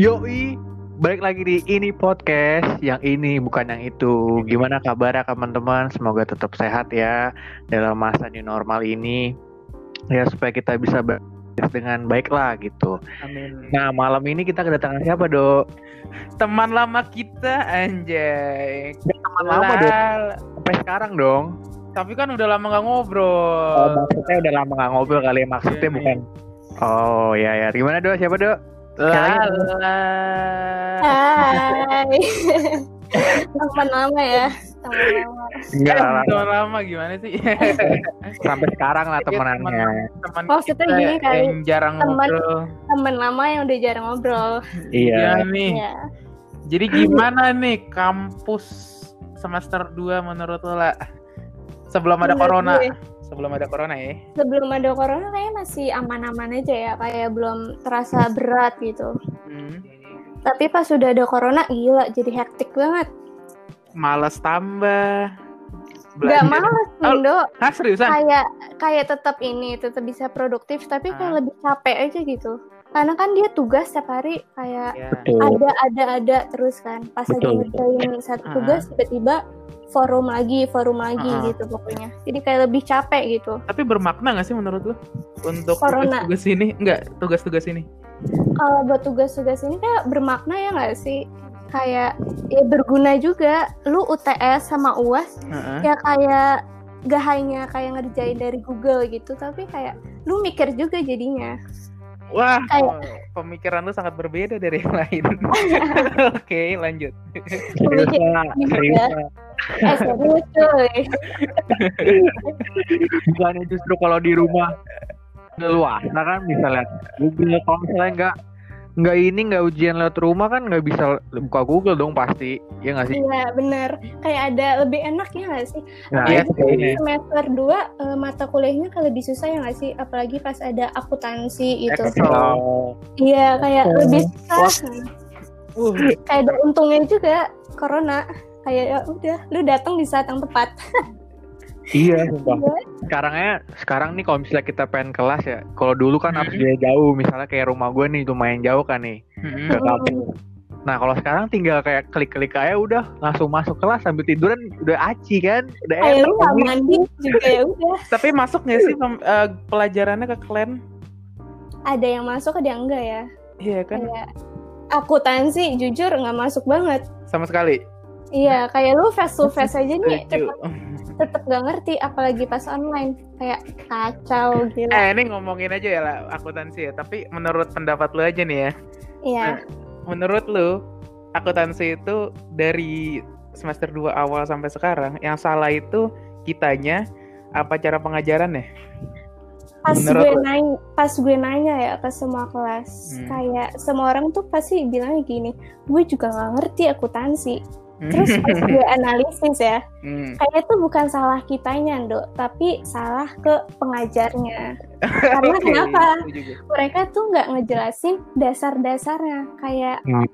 Yoi, balik lagi di ini podcast. Yang ini bukan yang itu. Gimana kabar teman-teman? Semoga tetap sehat ya dalam masa new normal ini. Ya supaya kita bisa dengan baik lah gitu. Amin. Nah malam ini kita kedatangan siapa dok? Teman lama kita anjay. Teman lama dong. Sampai sekarang dong. Tapi kan udah lama gak ngobrol. Oh, maksudnya udah lama gak ngobrol kali ya. Maksudnya Iya, bukan. Oh ya ya. Gimana dok? Siapa dok? Lala. Hai. Teman lama ya. Teman lama. Enggak Eh, teman lama gimana sih? Sampai sekarang lah Iya, temenannya. Teman Maksudnya kita gini kali, yang jarang teman- ngobrol. Teman lama yang udah jarang ngobrol. Iya. Iya nih. Iya. Jadi gimana nih kampus semester 2 menurut lo lah? Sebelum ada Menurut corona. gue, Sebelum ada corona ya. Sebelum ada corona kayaknya masih aman-aman aja ya, kayak belum terasa berat gitu. Hmm. Tapi pas sudah ada corona, gila jadi hektik banget. Males tambah. Gak Belajar. males, Oh. Indo. Hah seriusan? Kayak kayak tetap ini, tetap bisa produktif, tapi kayak Ah. lebih capek aja gitu. Karena kan dia tugas setiap hari kayak Ya. Betul. ada ada ada terus kan pas lagi Betul. ngerjain satu Ah. tugas tiba-tiba forum lagi forum lagi Ah. gitu pokoknya jadi kayak lebih capek gitu Tapi bermakna gak sih menurut lo untuk Corona. tugas-tugas ini? Enggak, tugas-tugas ini. kalau buat tugas-tugas ini kayak bermakna ya nggak sih kayak ya berguna juga lu UTS sama UAS Heeh. ya kayak gak hanya kayak ngerjain dari Google gitu tapi kayak lu mikir juga jadinya Wah, Kayak- pemikiran lu sangat berbeda dari yang lain. Oke, lanjut. Ya. lah. eh serius cuy Bukannya justru kalau di rumah luas, nah kan bisa lihat Google. Kalau misalnya nggak nggak ini nggak ujian lewat rumah kan nggak bisa buka Google dong pasti, ya nggak sih? iya bener kayak ada lebih enak ya nggak sih? Nah, Iya, itu semester 2 eh, mata kuliahnya kan lebih susah ya nggak sih? Apalagi pas ada akuntansi gitu. Excel. iya kayak Oh. lebih susah. Uh, kayak ada untungnya juga corona. Kayak ya udah lu datang di saat yang tepat Iya, sumpah. Iya. Sekarangnya sekarang nih kalau misalnya kita pengen kelas ya, kalau dulu kan harus Hmm. dia jauh, misalnya kayak rumah gue nih lumayan jauh kan nih mm-mm. ke kampus. Nah kalau sekarang tinggal kayak klik-klik aja udah langsung masuk kelas sambil tiduran udah aci kan, udah kayak enak. nggak mandi juga ya udah Tapi masuk gak sih eh, pelajarannya ke klan? ada yang masuk ada yang enggak ya Iya kan? kayak akuntansi jujur nggak masuk banget Sama sekali. Iya kayak lu face to face aja nih tetep tetep gak ngerti apalagi pas online kayak kacau gila Eh, ini ngomongin aja ya lah akuntansi ya. Tapi menurut pendapat lu aja nih ya. iya Menurut lu akuntansi itu dari semester 2 awal sampai sekarang yang salah itu kitanya apa cara pengajarannya? pas Menurut gue nanya pas gue nanya ya ke semua kelas Hmm. kayak semua orang tuh pasti bilangnya gini gue juga nggak ngerti akuntansi terus pas gue analisis ya Hmm. kayaknya tuh bukan salah kitanya dok tapi salah ke pengajarnya. Karena Oke, kenapa? mereka tuh nggak ngejelasin dasar-dasarnya. Kayak Hmm.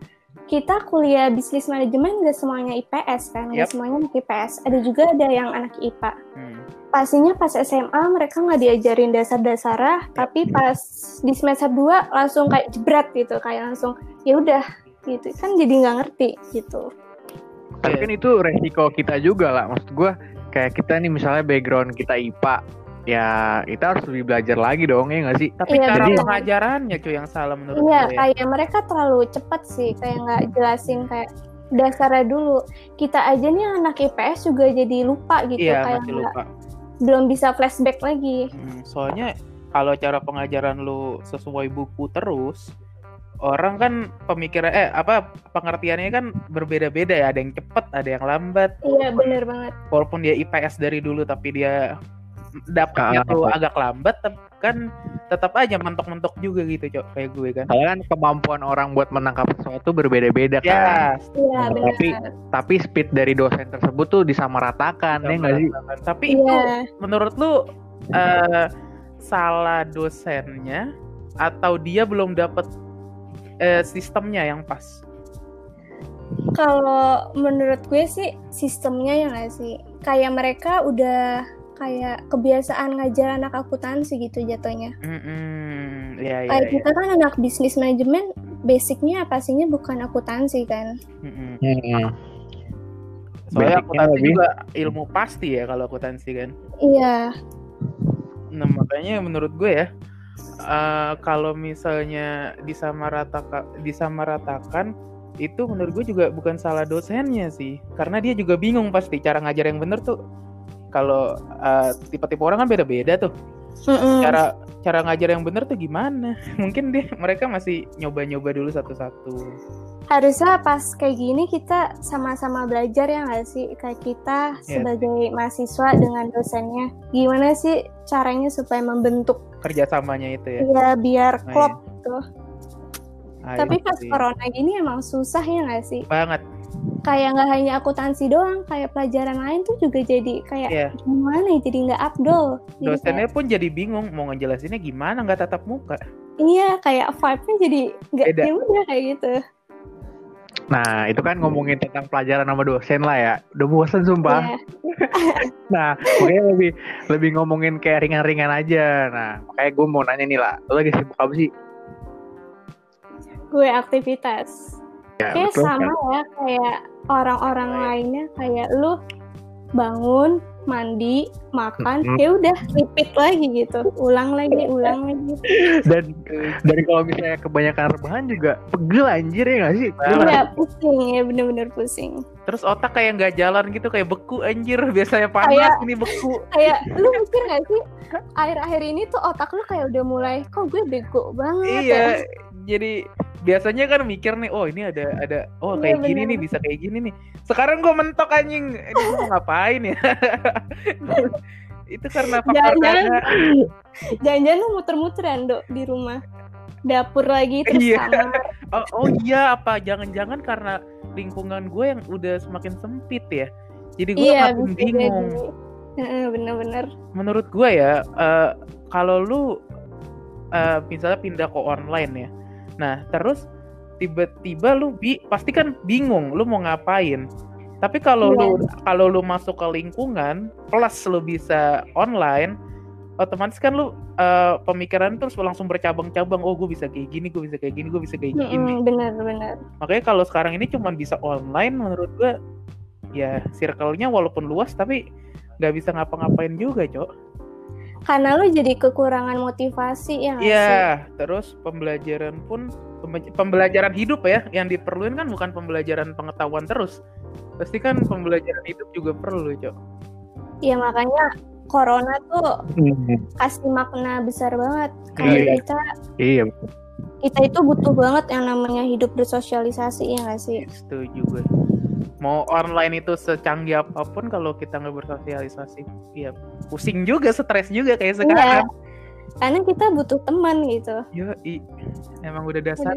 kita kuliah bisnis manajemen nggak semuanya IPS kan nggak Yap. semuanya anak IPS ada juga ada yang anak IPA Hmm. pastinya pas SMA mereka nggak diajarin dasar-dasarnya tapi pas di semester 2 langsung kayak jebret gitu kayak langsung ya udah gitu. Kan jadi nggak ngerti gitu Tapi Iya. kan itu resiko kita juga lah. Maksud gue kayak kita nih misalnya background kita IPA, ya kita harus lebih belajar lagi dong ya nggak sih? Tapi Iya, cara jadi- pengajarannya cuy yang salah menurut iya gue. ya. kayak mereka terlalu cepat sih kayak nggak jelasin kayak dasarnya dulu kita aja nih anak IPS juga jadi lupa gitu Iya, kayak masih lupa. belum bisa flashback lagi Hmm, soalnya kalau cara pengajaran lu sesuai buku terus, orang kan pemikiran eh apa pengertiannya kan berbeda-beda ya. Ada yang cepet, ada yang lambat. iya bener banget Walaupun dia IPS dari dulu tapi dia dapatnya Ah, tuh apa? agak lambat, kan tetap aja mentok-mentok juga gitu, cok kayak gue kan. Kan kemampuan orang buat menangkap sesuatu berbeda-beda kan. Ya, iya Nah, bener tapi- Tapi speed dari dosen tersebut tuh disamaratakan ya nggak sih? tapi itu iya menurut lu eh, salah dosennya atau dia belum dapat eh, sistemnya yang pas? Kalau menurut gue sih sistemnya ya nggak sih kayak mereka udah kayak kebiasaan ngajar anak akuntansi gitu jatuhnya. Mm-mm. Ya, ya, Kayak ya. kita kan anak bisnis manajemen basicnya pastinya bukan akuntansi kan. Mm-mm. Hmm. Soalnya akuntansi lebih- juga ilmu pasti ya kalau akuntansi kan. Iya, Nah makanya menurut gue ya eh, kalau misalnya disamaratakan disamaratakan itu menurut gue juga bukan salah dosennya sih. Karena dia juga bingung pasti cara ngajar yang bener tuh. Kalau eh, tipe-tipe orang kan beda-beda tuh Mm-mm. cara cara ngajar yang bener tuh gimana mungkin dia mereka masih nyoba-nyoba dulu satu-satu harusnya pas kayak gini kita sama-sama belajar ya nggak sih kayak kita Iya. sebagai mahasiswa dengan dosennya gimana sih caranya supaya membentuk kerjasamanya itu ya ya biar Nah, klop iya. gitu. Ah, Tapi itu pas sih. corona gini emang susah ya nggak sih? banget Kayak nggak hanya akuntansi doang, kayak pelajaran lain tuh juga jadi kayak Iya. gimana ya? Jadi nggak abdol. Jadi dosennya pun jadi bingung mau ngejelasinnya gimana nggak tatap muka kayak, iya kayak vibe-nya jadi nggak ya udah kayak gitu. Nah, itu kan ngomongin tentang pelajaran sama dosen lah ya. Udah bosen sumpah. Iya. Nah, makanya lebih lebih ngomongin kayak ringan-ringan aja. Nah, makanya gue mau nanya nih lah, lo lagi sibuk apa sih? Gue aktivitas. Ya, Kayak betul sama kan? ya kayak orang-orang lainnya kayak lu bangun, mandi, makan, Mm-mm. ya udah repeat lagi gitu. Ulang lagi, ulang lagi. Dan dari kalau misalnya kebanyakan rebahan juga pegel anjir ya gak sih? Iya, pusing ya bener-bener pusing. terus otak kayak nggak jalan gitu kayak beku anjir biasanya panas Kayak- ini beku kayak lu mikir gak sih akhir-akhir ini tuh otak lu kayak udah mulai kok gue bego banget ya?" Jadi biasanya kan mikir nih oh ini ada ada oh Iya, kayak gini bener. nih bisa kayak gini nih. Sekarang gue mentok anjing. Ini gue mau ngapain ya? Itu karena faktor Jangan-jangan karena jangan-jangan lu muter-muteran dok di rumah. Dapur lagi terus Iya. oh, oh iya apa? Jangan-jangan karena lingkungan gue yang udah semakin sempit ya. Jadi gue iya makin bingung. Bener-bener menurut gue ya eh, kalau lu eh, misalnya pindah ke online ya nah terus tiba-tiba lu bi pasti kan bingung lu mau ngapain? Tapi kalau Iya. lu kalau lu masuk ke lingkungan plus lu bisa online otomatis kan lu eh, pemikiran terus langsung bercabang-cabang oh gue bisa kayak gini gue bisa kayak gini gue bisa kayak gini. Mm-mm, bener-bener makanya kalau sekarang ini cuma bisa online menurut gue ya circle-nya walaupun luas tapi nggak bisa ngapa-ngapain juga cok karena lu jadi kekurangan motivasi ya? Iya, terus pembelajaran pun pembe- pembelajaran hidup ya, yang diperluin kan bukan pembelajaran pengetahuan terus. Pasti kan pembelajaran hidup juga perlu, Cok. Iya makanya corona tuh Hmm, kasih makna besar banget kayak Iya. kita Iya, kita itu butuh banget yang namanya hidup bersosialisasi ya nggak sih Setuju gue. Mau online itu secanggih apa pun kalau kita nggak bersosialisasi, ya pusing juga, stres juga kayak sekarang. karena kita butuh teman gitu Yo, emang udah dasar.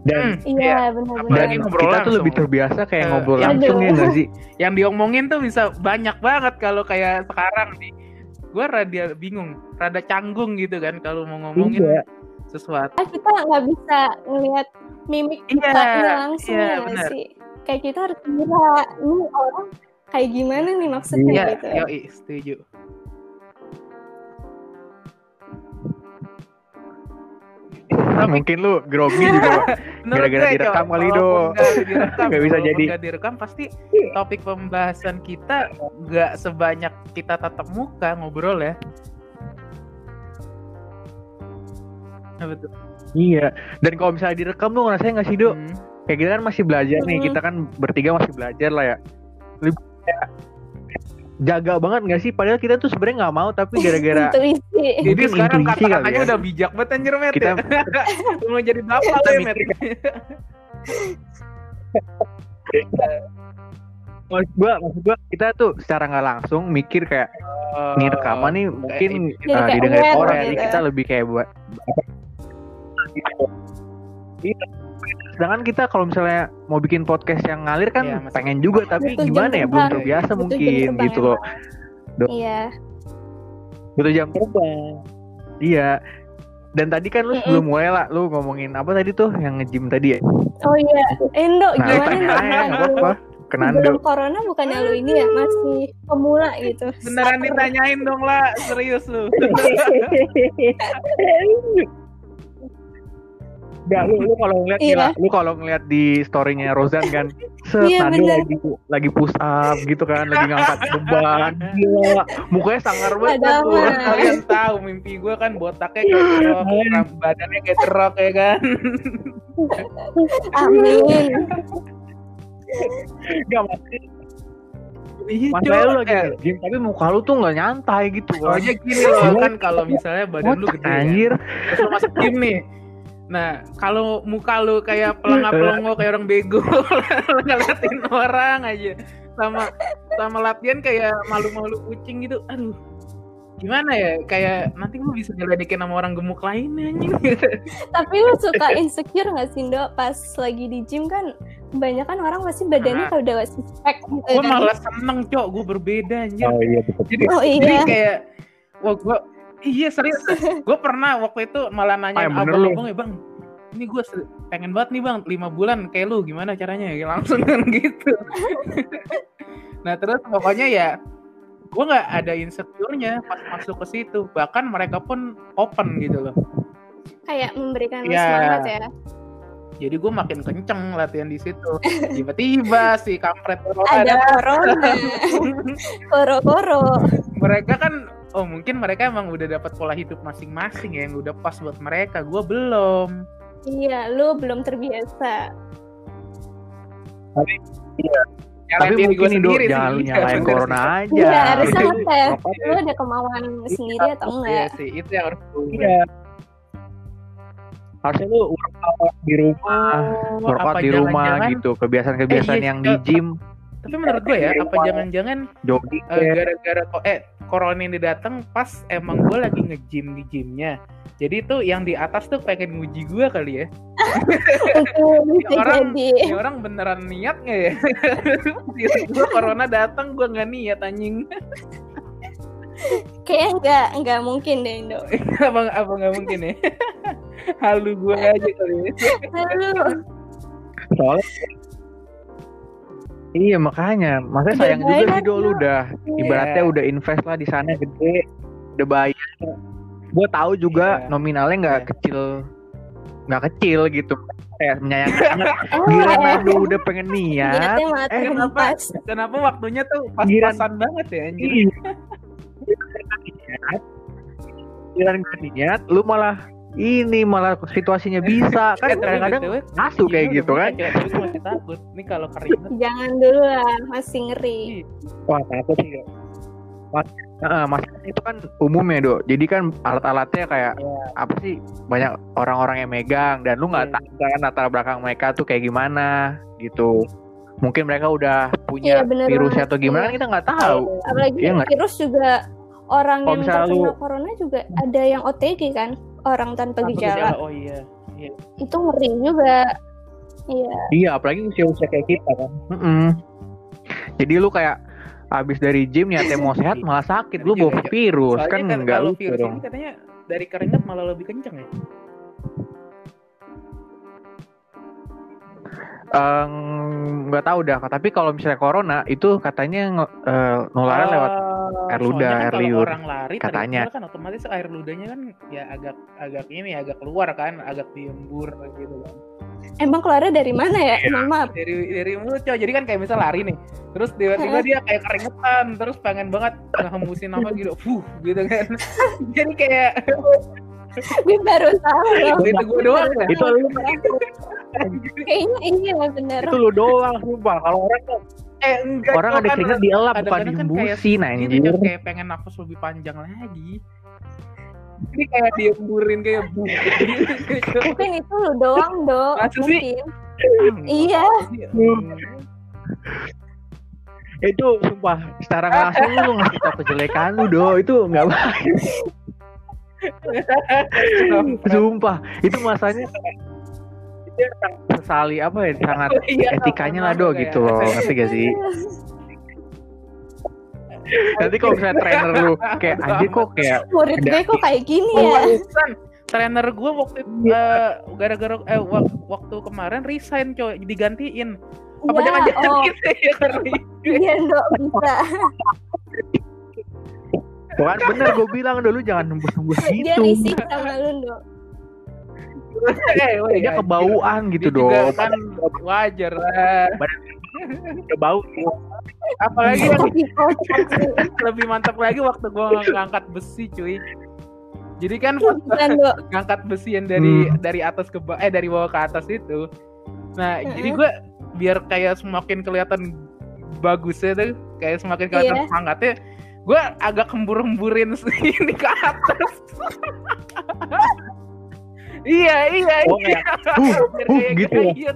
dan Hmm, iya iya. benar-benar Apalagi dan ngobrol kita tuh langsung. lebih terbiasa kayak Eh, ngobrol langsung ya sih? Yang diomongin tuh bisa banyak banget kalau kayak sekarang nih. Gue rada bingung, rada canggung gitu kan kalau mau ngomongin Iya. Sesuatu. Ah, kita nggak bisa ngelihat mimik Iya, mukanya langsung iya, ya benar. sih kayak kita harus kira ini orang kayak gimana nih maksudnya Iya, gitu yoi, setuju. Tapi Mungkin lu grogi juga, gara-gara direkam kali, Do. nggak bisa jadi. nggak direkam pasti topik pembahasan kita nggak sebanyak kita tatap muka ngobrol ya. Betul. Iya. Dan kalau misalnya direkam tuh rasanya nggak sih, Dok? Hmm. Kayak kita kan masih belajar nih, Hmm. kita kan bertiga masih belajar lah ya. Lebih kayak jaga banget nggak sih? Padahal kita tuh sebenarnya nggak mau, tapi gara-gara intuisi Jadi Mungkin sekarang kata-katanya ya. udah bijak banget anjir, Met. Kita- ya. mau jadi bapak lo ya, Met. maksud gua, maksud gua kita tuh secara nggak langsung mikir kayak ini rekaman nih mungkin Jadi uh, didengar orang, gitu. jadi kita lebih kayak buat Iya. Sedangkan kita kalau misalnya mau bikin podcast yang ngalir kan Iya, masih- pengen juga, tapi Butuh jam gimana ya belum terbiasa Butuh mungkin gitu loh. iya Butuh jam terbang. Iya. Dan tadi kan lu sebelum mulai lah, lu ngomongin apa tadi tuh yang nge-gym tadi ya? oh iya Endo Nah, gimana aja, nggak apa-apa. Kenando. Belum corona bukannya lu ini ya masih pemula gitu. Beneran ditanyain dong lah, serius lu. Enggak, lu, lu kalau ngeliat Iya. gila, lu kalau ngeliat di story-nya Rozan kan, set Iya, lagi lagi push up gitu kan, lagi ngangkat beban, gila, mukanya sangar banget tuh. Kalian tahu mimpi gue kan botaknya kayak ram- badannya kayak cerok ya kan. Amin. Enggak maksudnya Iya, masalahnya lu lagi Eh, gym, tapi muka lu tuh nggak nyantai gitu kan. Soalnya gini loh kan kalau misalnya badan lu gede kan, anjir. terus lu masuk gym nih. Nah, kalau muka lu kayak pelengah-pelongo kayak orang bego, lu ngeliatin orang aja. Sama sama latihan kayak malu-malu kucing gitu. Aduh. Gimana ya? Kayak nanti lu bisa nyeledekin sama orang gemuk lainnya anjing. Tapi lu suka insecure gak sih, Dok? Pas lagi di gym kan kebanyakan orang pasti badannya Nah. kalau udah six pack gitu gue kan. malah seneng, Cok. Gue berbeda anjir. Oh iya betul. Jadi, Oh, jadi iya. kayak wah gue iya serius. Gue pernah waktu itu malah nanya Ah, abang-abang ya bang ini gue pengen banget nih bang lima bulan kayak lu gimana caranya? Ya langsung kan gitu. Nah terus pokoknya ya gue nggak ada insecure-nya pas masuk ke situ. Bahkan mereka pun open gitu loh. Kayak memberikan Iya. semangat ya. Jadi gue makin kenceng latihan di situ tiba-tiba si kampret corona Ada corona, koro-koro. mereka kan oh mungkin mereka emang udah dapat pola hidup masing-masing ya yang udah pas buat mereka gue belum Iya, lu belum terbiasa. Tapi Nyalain diri mungkin sendiri jangan nyalain corona sih. aja. Iya, harusnya ngetes. Lu ada kemauan sendiri atau Iya enggak? sih itu yang harus gue Iya. Harusnya lu workout di rumah, Oh, workout di rumah jangan-jangan- gitu. Kebiasaan-kebiasaan Eh, iya, yang di Kak. gym, tapi menurut gue ya apa jangan-jangan eh, gara-gara kok eh corona ini datang pas emang gue lagi nge-gym di gymnya jadi tuh yang di atas tuh pengen nguji gue kali ya Itu bisa orang- jadi. ini orang beneran niat nggak ya gue corona datang gue nggak niat anjing Kayaknya enggak, enggak mungkin deh, Indo. apa apa nggak mungkin ya halu gue aja kali ya Lu soalnya Iya makanya, makanya Udah sayang juga sih Do lu udah ibaratnya Iya. udah invest lah di sana gede, udah bayar. Gue tahu juga Iya. nominalnya nggak Iya. kecil, nggak kecil gitu. Kayak menyayangkan anak. Oh, Gila eh, Nando udah pengen niat. eh, kenapa? pas. kenapa waktunya tuh pas-pasan banget ya anjir. Giliran gak niat, lu malah ini malah situasinya bisa kan kadang-kadang ngasu kayak Iya, gitu kan. Tapi gue masih takut. Ini kalau keringet Jangan dulu lah, masih ngeri. Wah takut sih. Mas, Heeh, mas itu kan umum ya dok. Jadi kan alat-alatnya kayak Iya. apa sih banyak orang-orang yang megang dan lu nggak Iya. tahu kan latar belakang mereka tuh kayak gimana gitu. Mungkin mereka udah Iya, punya bener virusnya banget. atau gimana Iya. kan kita nggak tahu. Apalagi Iya nggak? virus juga orang yang terkena lu- corona juga ada yang OTG kan, orang tanpa Tanpa gejala. gejala. Oh iya. Iya. Itu ngeri juga. Iya, Iya, apalagi usia-usia kayak kita kan. Mm-mm. Jadi lu kayak abis dari gym niatnya mau sehat malah sakit lu Iya, bawa iya. virus Soalnya kan kan nggak kalau lucu virus dong. ini katanya dari keringet malah lebih kenceng ya. Eh, nggak tahu dah tapi kalau misalnya corona itu katanya nge- eh, nularnya lewat air ludah, soalnya kan air kalau liur, orang lari katanya. kan otomatis air ludahnya kan ya agak agak ini agak keluar kan, agak diembur gitu kan. emang keluarnya dari mana ya? Iya. Mohon maaf. Dari dari mulut coy. Jadi kan kayak misal lari nih. Terus tiba-tiba dia kayak keringetan, terus pengen banget ngehembusin apa gitu. Fuh, gitu kan. Jadi kayak Gue baru tahu loh. itu gue doang ya. itu lu Kayaknya iya bener. itu lu doang sumpah kalau orang tuh Eh enggak orang ada kan keringet dielap bukan kan kayak diembusin gitu, anjir Cok, kayak pengen nafas lebih panjang lagi. Ini kayak diemburin kayak bu. Mungkin itu lu doang, sih? Mungkin. Iya. itu sumpah secara langsung lu ngasih tau kejelekan lu do itu nggak baik sumpah itu masanya itu sangat sesali apa ya sangat Iya, etikanya lah do gitu loh ngerti gak sih nanti kalau misalnya trainer lu kayak anjir kok kayak Murid gue kok kayak gini Oh, ya? Trainer gue waktu itu eh, gara-gara eh wak- waktu kemarin resign coy digantiin Apa Ya, jangan-jangan oh. gitu ya? Iya, Dok, bisa. Tuh kan bener gue bilang dulu jangan nembus-nembus Dia gitu. risih sama lu, Dok. Eh, Dia kebauan gitu Dia juga dong. kan wajar lah. Udah bau. Apalagi Tapi kocak sih. lebih mantap lagi waktu gua ngangkat besi cuy. Jadi kan ngangkat besi yang dari Hmm. dari atas ke bawah eh dari bawah ke atas itu. Nah, Heeh. jadi gue biar kayak semakin kelihatan bagusnya tuh, kayak semakin kelihatan Iya. semangatnya, gue agak hembur-hemburin ini ke atas. iya, iya, Oh, iya. Uh, Biar uh, kayak gitu ya. Iya?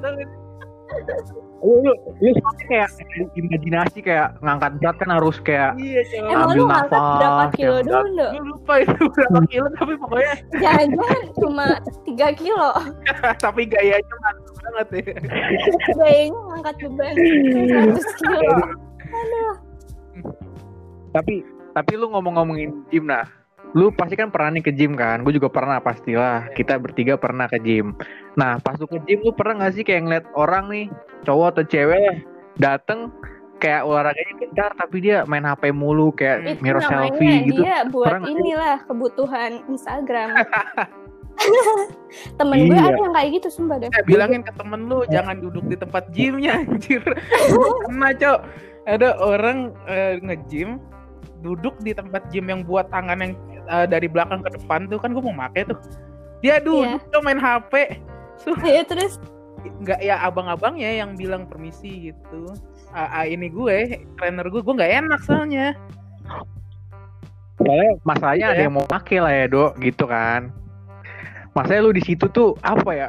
Lu, lu, lu kayak imajinasi kayak ngangkat berat kan harus kayak Iya. Emang Ambil lu ngangkat nafas, berapa kilo dulu? Gue lupa itu berapa kilo tapi pokoknya Jangan-jangan cuma 3 kilo. tapi gayanya mantap banget ya. Kayaknya ngangkat beban 100 kilo. Aduh. Tapi tapi lu ngomong-ngomongin gym nah lu pasti kan pernah nih ke gym kan gue juga pernah pastilah kita bertiga pernah ke gym nah pas lu ke gym lu pernah gak sih kayak ngeliat orang nih cowok atau cewek dateng kayak olahraganya bentar tapi dia main HP mulu kayak Itu mirror selfie gitu dia buat Pernah inilah kebutuhan Instagram. Temen gue Iya. ada yang kayak gitu sumpah deh. Eh, bilangin ke temen lu jangan duduk di tempat gymnya anjir. Pernah cok ada orang eh, nge-gym duduk di tempat gym yang buat tangan yang eh, dari belakang ke depan tuh kan gue mau make tuh. Dia duduk tuh main HP. So, Ya terus nggak ya abang-abangnya yang bilang permisi gitu. Ah, ah, ini gue, trainer gue, gue nggak enak soalnya. soalnya masalahnya ada Iya. yang mau pakai lah ya dok gitu kan Masalahnya lu di situ tuh apa ya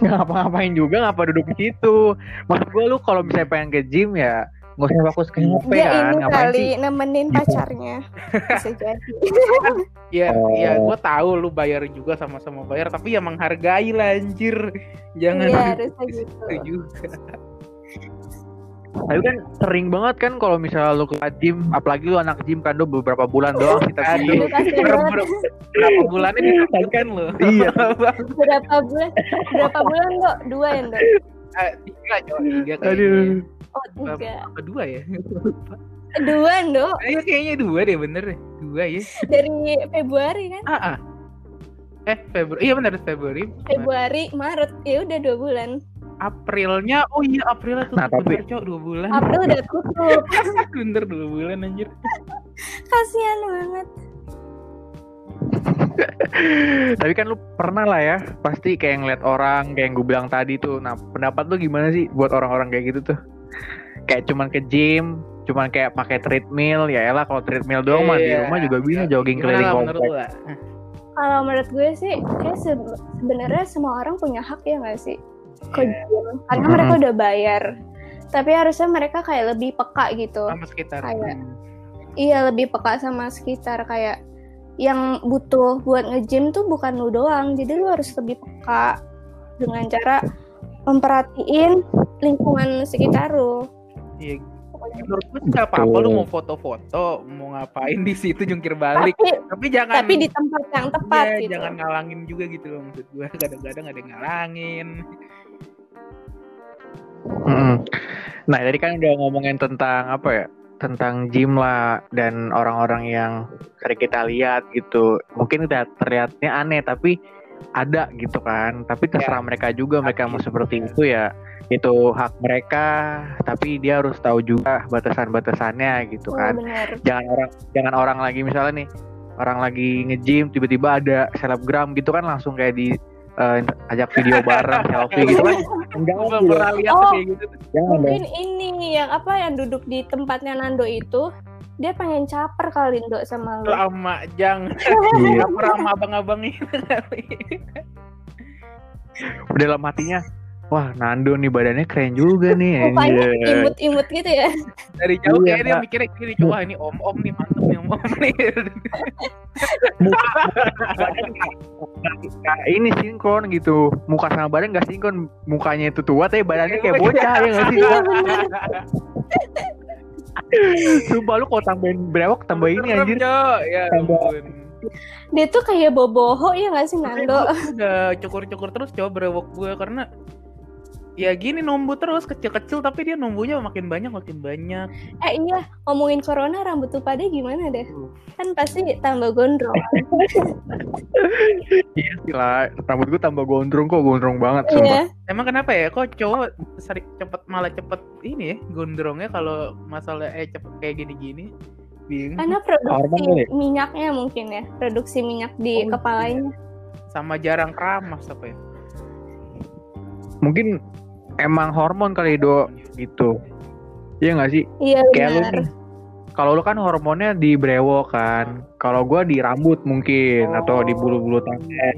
nggak ngapa-ngapain juga ngapa duduk di situ maksud gue lu kalau misalnya pengen ke gym ya nggak usah fokus ke HP dia kan ini ngapain kali sih nemenin Gitu. pacarnya. Bisa jadi. Ya, Oh. ya gue tahu lu bayar juga sama-sama bayar, tapi ya menghargai lah anjir. Jangan Iya harusnya gitu. itu juga. Tapi kan sering banget kan kalau misalnya lu ke gym, apalagi lu anak gym kan do beberapa bulan doang kita ber- berapa bulannya ditunjukkan lo? Iya. Berapa bulan? Berapa bulan dok? Dua ya dok? Eh, tiga tiga kayaknya. Aduh. Oh tiga. Apa dua ya? Dua dok. Iya kayaknya dua deh bener deh. Dua ya. Dari Februari kan? Ah, ah. Eh Februari, iya bener Februari. Februari, Maret. Ya udah dua bulan. Aprilnya, oh iya April tuh Nah, tapi- bener cok dua bulan. April udah tutup. bener dua bulan anjir. Kasihan banget. Tapi kan lu pernah lah ya, pasti kayak ngeliat orang kayak yang gue bilang tadi tuh. Nah, pendapat lu gimana sih buat orang-orang kayak gitu tuh? Kayak cuman ke gym, cuman kayak pakai treadmill, ya elah kalau treadmill doang mah di Iya. rumah juga bisa jogging Gimana keliling komplek. Kalau menurut gue sih, kayak se- sebenarnya semua orang punya hak ya nggak sih? Ke Iya. gym. Karena Mhm. mereka udah bayar. Tapi harusnya mereka kayak lebih peka gitu. Sama sekitar. Kayak- Iya, lebih peka sama sekitar kayak yang butuh buat nge-gym tuh bukan lu doang. Jadi lu harus lebih peka dengan cara memperhatiin lingkungan sekitar lu. Iya. Menurut gue nggak apa-apa lu mau foto-foto, mau ngapain di situ jungkir balik. Tapi Tapi jangan tapi di tempat yang tepat Iya, gitu. jangan ngalangin juga gitu loh maksud gue. Kadang-kadang ada yang ngalangin. Mm-mm. Nah, tadi kan udah ngomongin tentang apa ya? Tentang gym lah dan orang-orang yang sering kita lihat gitu. Mungkin udah terlihatnya aneh tapi ada gitu kan. Tapi terserah mereka juga mereka mau seperti itu ya. Itu hak mereka, tapi dia harus tahu juga batasan-batasannya gitu Oh, kan. bener. Jangan orang jangan orang lagi misalnya nih orang lagi nge-gym tiba-tiba ada selebgram gitu kan langsung kayak di eh, ajak video bareng selfie gitu kan. Enggak gitu. pernah lihat Oh. kayak gitu. Jangan dong. Mungkin ini yang apa yang duduk di tempatnya Nando itu dia pengen caper kali Ndo sama lu. Lama jangan. Iya. Caper sama abang-abang itu kali. dalam hatinya wah Nando nih badannya keren juga nih anjir. imut-imut gitu ya. Dari jauh Iya, kayak dia Kak. mikirnya gini, coba ini om-om nih mantep nih om-om nih. Nah, ini sinkron gitu muka sama badan gak sinkron mukanya itu tua tapi badannya kayak bocah ya gak sih Iya. Sumpah lu kalau tambahin brewok tambah ini anjir. Ya Tambah. Dia tuh kayak boboho ya nggak sih Nando? Udah cukur-cukur terus coba brewok gue karena ya gini numbu terus kecil-kecil tapi dia numbunya makin banyak makin banyak Eh iya, ngomongin corona rambut tuh pada gimana deh? Kan pasti tambah gondrong. Iya sih lah, rambut gue tambah gondrong kok, gondrong banget sumpah. Iya. emang kenapa ya kok cowok sering cepet malah cepet ini ya gondrongnya kalau masalah eh cepet kayak gini-gini bingung Karena produksi kali ya? minyaknya mungkin ya, produksi minyak di Oh, kepalanya. sama jarang keramas apa ya Mungkin emang hormon kali do gitu. Iya nggak sih? Iya Kayak. Kalau lu kan hormonnya di brewok kan. Kalau gua di rambut mungkin atau di bulu-bulu tangan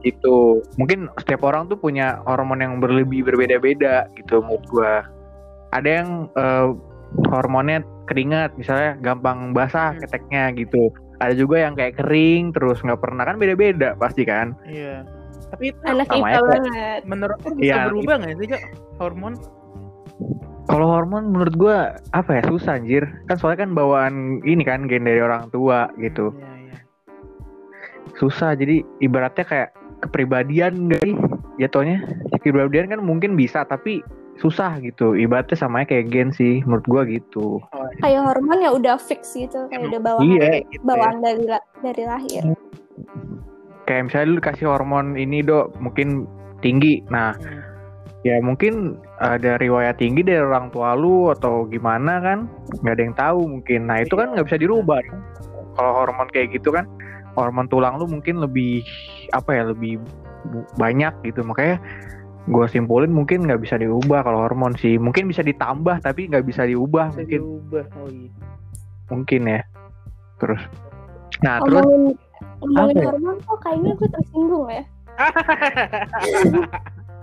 gitu. Mungkin setiap orang tuh punya hormon yang berlebih berbeda-beda gitu menurut gua. Ada yang eh, hormonnya keringat misalnya gampang basah Hmm. keteknya gitu. Ada juga yang kayak kering terus nggak pernah kan beda-beda pasti kan. iya tapi itu Anak Sama IPA banget. menurut lu bisa Iya, berubah nggak sih cok hormon Kalau hormon menurut gua apa ya susah anjir. Kan soalnya kan bawaan ini kan gen dari orang tua gitu. Iya, iya. Susah jadi ibaratnya kayak kepribadian gak sih jatuhnya. Kepribadian kan mungkin bisa tapi susah gitu. Ibaratnya samanya kayak gen sih menurut gua gitu. Oh, iya. Kayak hormon ya udah fix gitu, kayak udah bawaan Iya. Kayak gitu ya. bawaan dari la- dari lahir. Kayak misalnya lu kasih hormon ini dok mungkin tinggi. Nah Hmm. ya mungkin ada riwayat tinggi dari orang tua lu atau gimana kan? Nggak ada yang tahu mungkin. Nah itu kan nggak bisa dirubah. Kalau hormon kayak gitu kan hormon tulang lu mungkin lebih apa ya lebih banyak gitu. Makanya gue simpulin mungkin nggak bisa diubah kalau hormon sih. Mungkin bisa ditambah tapi nggak bisa diubah bisa mungkin. diubah oh iya. Mungkin ya. Terus. Nah terus Ngomongin Apa ya? hormon kok kayaknya gue tersinggung ya.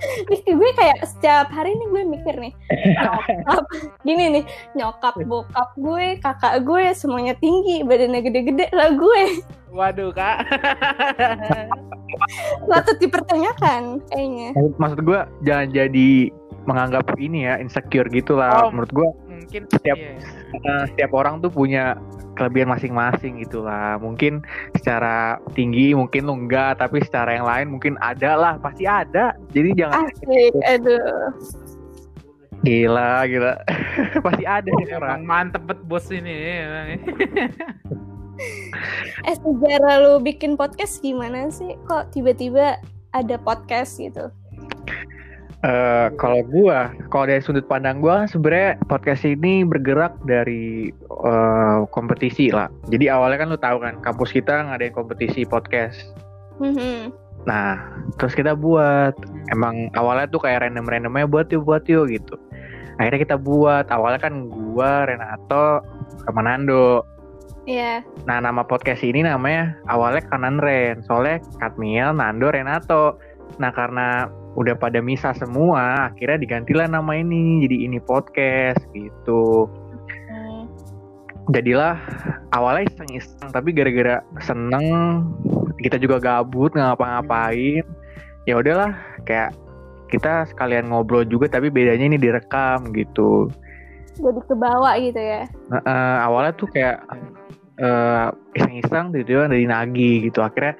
Nih gue kayak setiap hari nih gue mikir nih nyokap gini nih nyokap bokap gue kakak gue semuanya tinggi badannya gede-gede lah gue waduh kak patut dipertanyakan kayaknya maksud gue jangan jadi menganggap ini ya insecure gitu lah Oh. menurut gue mungkin Setiap- iya. eh, setiap orang tuh punya kelebihan masing-masing gitu lah. Mungkin secara tinggi mungkin lu enggak, tapi secara yang lain mungkin ada lah, pasti ada. Jadi jangan asik aduh gila, gila. pasti ada nih orang. mantep bet bos ini eh sejarah lu bikin podcast gimana sih kok tiba-tiba ada podcast gitu Eh, kalau gua, kalau dari sudut pandang gua sebenarnya podcast ini bergerak dari eh, kompetisi lah. Jadi awalnya kan lu tahu kan, kampus kita ngadain kompetisi podcast. Mhm. Nah, terus kita buat emang awalnya tuh kayak random-randomnya buat yuk buat yuk gitu. Akhirnya kita buat awalnya kan gua Renato sama Nando. Iya Nah nama podcast ini namanya awalnya Kanan Ren. Soalnya Katmiel, Nando, Renato. Nah karena udah pada misah semua, akhirnya digantilah nama ini jadi ini podcast gitu. Jadilah awalnya iseng-iseng tapi gara-gara seneng kita juga gabut nggak ngapa-ngapain. Ya udahlah kayak kita sekalian ngobrol juga tapi bedanya ini direkam gitu. jadi kebawa gitu ya Nah, eh, awalnya tuh kayak eh, iseng-iseng tiba-tiba dari nagi gitu akhirnya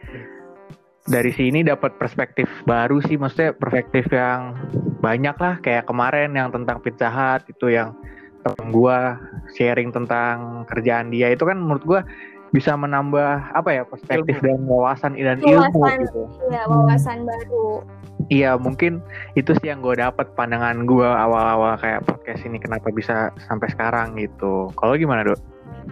dari sini dapat perspektif baru sih maksudnya perspektif yang banyak lah kayak kemarin yang tentang Pizza Hut itu yang temen gua sharing tentang kerjaan dia itu kan menurut gua bisa menambah apa ya perspektif Ilmu. dan wawasan dan ilmu Wawasan. gitu. Iya wawasan baru Iya mungkin itu sih yang gue dapat pandangan gue awal-awal kayak podcast ini kenapa bisa sampai sekarang gitu. Kalau gimana dok?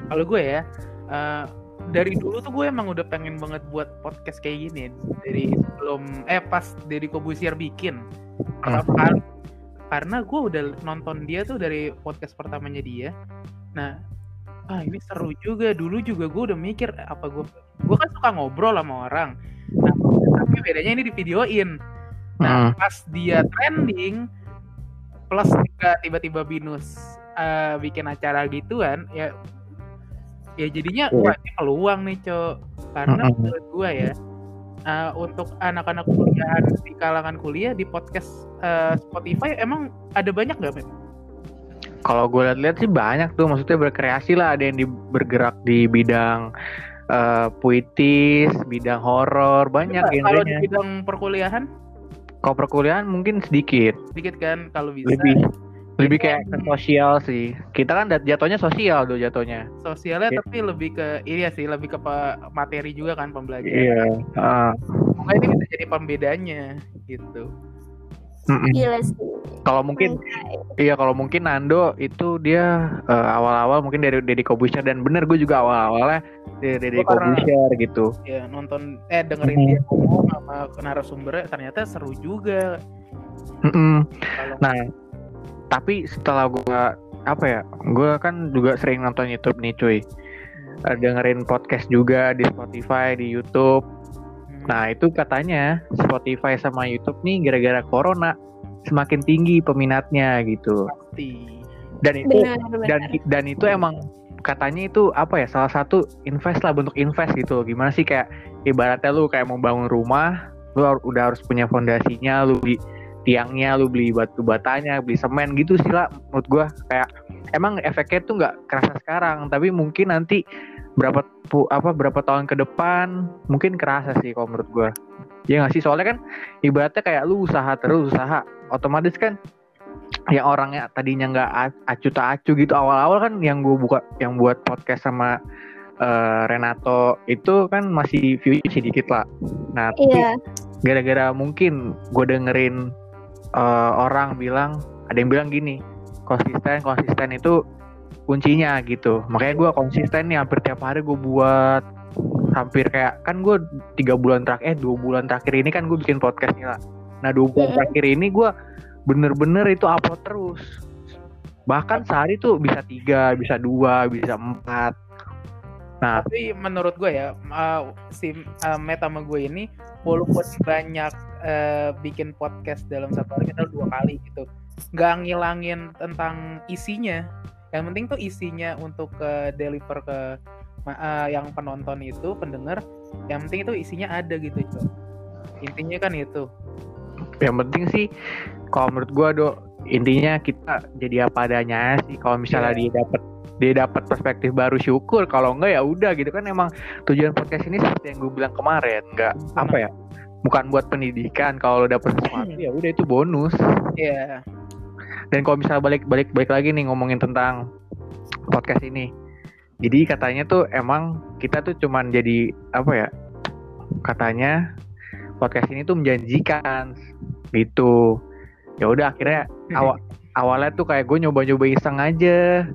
kalau gue ya eh, dari dulu tuh gue emang udah pengen banget buat podcast kayak gini. Dari sebelum eh pas Deddy Kobusier bikin. Pertama kali karena gue udah nonton dia tuh dari podcast pertamanya dia. Nah ah ini seru juga. Dulu juga gue udah mikir apa gue gue kan suka ngobrol sama orang. Nah, tapi bedanya ini di videoin nah Hmm. pas dia trending plus juga tiba-tiba binus eh, bikin acara gituan ya ya jadinya Iya. wah ini peluang nih cok karena Mm-mm. menurut gue ya eh, untuk anak-anak kuliahan di kalangan kuliah di podcast eh, Spotify emang ada banyak nggak men? Kalau gue lihat-lihat sih banyak tuh, maksudnya berkreasi lah. Ada yang di, bergerak di bidang eh, puitis, bidang horor, banyak Coba, Kalau di bidang perkuliahan Kalau perkuliahan mungkin sedikit, sedikit kan kalau bisa lebih lebih Iya. kayak ke sosial sih. Kita kan jatuhnya sosial tuh jatuhnya. sosialnya Iya. tapi lebih ke iya sih lebih ke materi juga kan pembelajaran Iya. heeh. Semoga ini bisa jadi pembedanya gitu Mm-mm. Gila sih. Kalau mungkin iya kalau mungkin Nando itu dia eh, awal-awal mungkin dari Deddy Kobusher dan bener gue juga awal-awalnya dari Deddy Kobusher gitu. ya nonton eh dengerin Mhm. dia ngomong sama narasumbernya ternyata seru juga Mm-mm. Nah, tapi setelah gua apa ya, gua kan juga sering nonton YouTube nih cuy. Eh, dengerin podcast juga di Spotify, di YouTube. Hmm, Nah itu katanya Spotify sama YouTube nih gara-gara corona semakin tinggi peminatnya gitu. pasti Dan itu Benar, benar. dan dan itu emang katanya itu apa ya salah satu invest lah bentuk invest gitu. Gimana sih kayak ibaratnya lu kayak mau bangun rumah, lu udah harus punya fondasinya, lu beli tiangnya, lu beli batu batanya, beli semen gitu sih lah menurut gua kayak emang efeknya tuh nggak kerasa sekarang, tapi mungkin nanti berapa apa berapa tahun ke depan mungkin kerasa sih kalau menurut gua. Ya nggak sih soalnya kan ibaratnya kayak lu usaha terus usaha, otomatis kan yang orangnya tadinya nggak acu tak acu gitu awal-awal kan yang gue buka yang buat podcast sama eh, Renato itu kan masih view sedikit lah. Nah tapi Iya, gara-gara mungkin gue dengerin eh, orang bilang ada yang bilang gini konsisten konsisten itu kuncinya gitu. Makanya gue konsisten nih hampir tiap hari gue buat hampir kayak kan gue tiga bulan terakhir eh dua bulan terakhir ini kan gue bikin podcast nih lah nah dua bulan terakhir ini gue bener-bener itu upload terus. Bahkan sehari tuh bisa tiga bisa dua bisa empat. Nah. Tapi menurut gue ya uh, si uh, sama gue ini walaupun banyak uh, bikin podcast dalam satu hari kita dua kali gitu. Nggak ngilangin tentang isinya. Yang penting tuh isinya untuk ke deliver ke uh, yang penonton itu pendengar. Yang penting itu isinya ada gitu Cok. intinya kan itu. Yang penting sih kalau menurut gua do intinya kita jadi apa adanya sih. Kalau misalnya Iya. dia dapat dia dapat perspektif baru syukur. Kalau enggak ya udah gitu. Kan emang tujuan podcast ini seperti yang gue bilang kemarin. Nggak apa ya bukan buat pendidikan kalau lo dapet sesuatu ya udah itu bonus. Ya dan kalau misalnya balik balik balik lagi nih ngomongin tentang podcast ini. Jadi katanya tuh emang kita tuh cuman jadi apa ya katanya podcast ini tuh menjanjikan gitu. Ya udah akhirnya awal awalnya tuh kayak gue nyoba-nyoba iseng aja.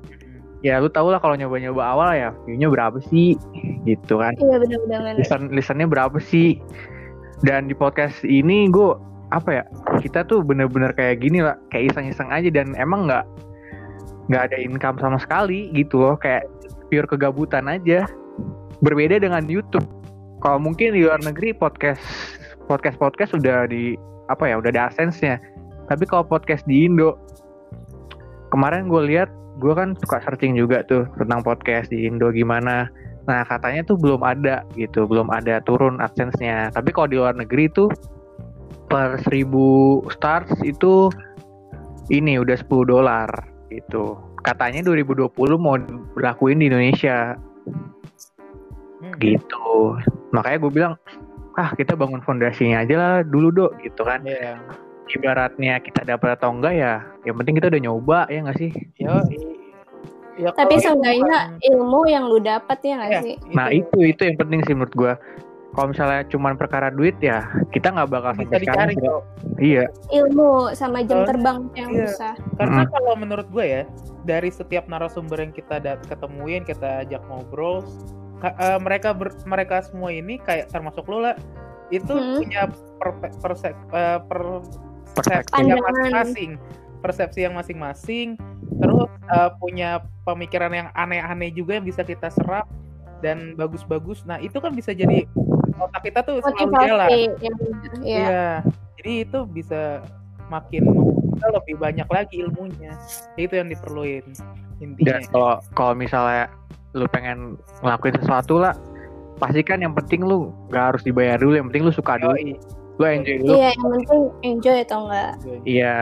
Ya lu tau lah kalau nyoba-nyoba awal ya view-nya berapa sih gitu kan. Iya benar-benar. listen listennya berapa sih dan di podcast ini gue apa ya kita tuh bener-bener kayak gini lah kayak iseng-iseng aja dan emang nggak nggak ada income sama sekali gitu loh kayak pure kegabutan aja. Berbeda dengan YouTube. Kalau mungkin di luar negeri podcast podcast podcast udah di apa ya udah ada adsense-nya. Tapi kalau podcast di Indo kemarin gue lihat gue kan suka searching juga tuh tentang podcast di Indo gimana Nah katanya tuh belum ada gitu, belum ada turun AdSense-nya. Tapi kalau di luar negeri tuh per 1000 stars itu ini udah 10 dolar gitu. Katanya 2020 mau berlakuin di Indonesia Hmm. gitu. Makanya gue bilang ah kita bangun fondasinya aja lah dulu dok gitu kan. ya Ibaratnya kita dapat atau enggak ya, yang penting kita udah nyoba ya nggak sih? Yo, i- ya Tapi seenggaknya ilmu yang lu dapat ya nggak Ya, sih? Nah itu itu yang penting sih menurut gua. Kalau misalnya cuman perkara duit ya kita nggak bakal bisa sampai sekarang. dicari kok. Iya, Ilmu sama jam terbang yang iya. susah. Karena Mm. kalau menurut gue ya, dari setiap narasumber yang kita dat ketemuin, kita ajak ngobrol, ka- eh, mereka ber- mereka semua ini kayak termasuk lo lah, itu Hmm. punya perpe- persep- eh, persepsi Perspektif. yang Pandangan. masing-masing, persepsi yang masing-masing, terus eh, punya pemikiran yang aneh-aneh juga yang bisa kita serap dan bagus-bagus. Nah itu kan bisa jadi otak kita tuh selalu jalan. Ya. Iya. Jadi itu bisa makin kita lebih banyak lagi ilmunya. Itu yang diperluin intinya. Dan kalau kalau misalnya lu pengen ngelakuin sesuatu lah, pasti kan yang penting lu nggak harus dibayar dulu, yang penting lu suka dulu, Yoi. Lu enjoy dulu. Iya, yang penting enjoy atau enggak. Iya.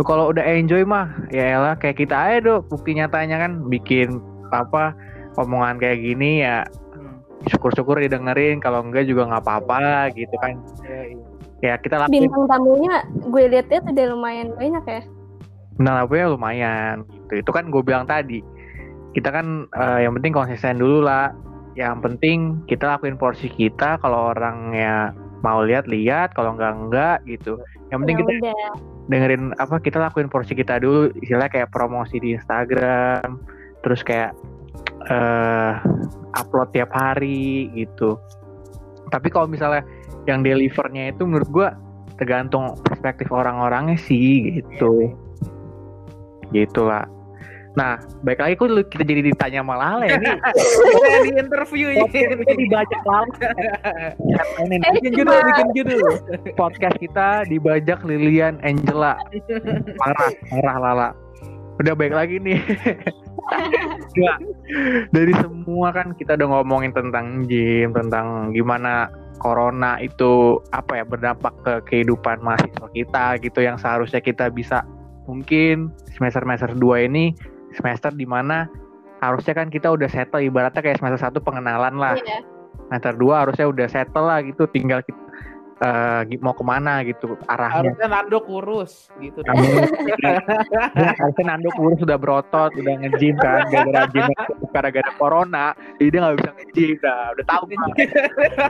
Lu kalau udah enjoy mah, ya elah kayak kita aja dok. Bukti nyatanya kan bikin apa omongan kayak gini ya Hmm. syukur-syukur didengerin kalau enggak juga nggak apa-apa gitu kan Yoi. ya kita lakuin Bintang tamunya gue lihat-lihat udah lumayan banyak ya. Nah, ya lumayan gitu. Itu kan gue bilang tadi. Kita kan eh, yang penting konsisten dulu lah. Yang penting kita lakuin porsi kita. Kalau orangnya mau lihat lihat, kalau enggak enggak gitu. Yang penting Ya kita udah. dengerin apa kita lakuin porsi kita dulu. Istilahnya kayak promosi di Instagram, terus kayak eh upload tiap hari gitu. Tapi kalau misalnya yang delivernya itu menurut gua tergantung perspektif orang-orangnya sih gitu gitu lah nah baik lagi kok kita jadi ditanya malah lah ya ini. Kita di interview kita dibajak lama Eh, Bikin judul, bikin judul. podcast kita dibajak Lilian Angela. Parah parah lala. Udah baik lagi nih. Nggak. dari semua kan kita udah ngomongin tentang gym tentang gimana corona itu apa ya berdampak ke kehidupan mahasiswa kita gitu yang seharusnya kita bisa mungkin semester semester 2 ini semester di mana harusnya kan kita udah settle ibaratnya kayak semester satu pengenalan lah Iya. semester 2 harusnya udah settle lah gitu tinggal kita eh, gi- mau ke mana gitu arahnya Harusnya Nando kurus gitu. Ya, harusnya Nando kurus sudah berotot, udah nge-gym kan, gara-gara gym gara-gara corona, jadi dia nggak bisa nge-gym, dah udah tahu gua,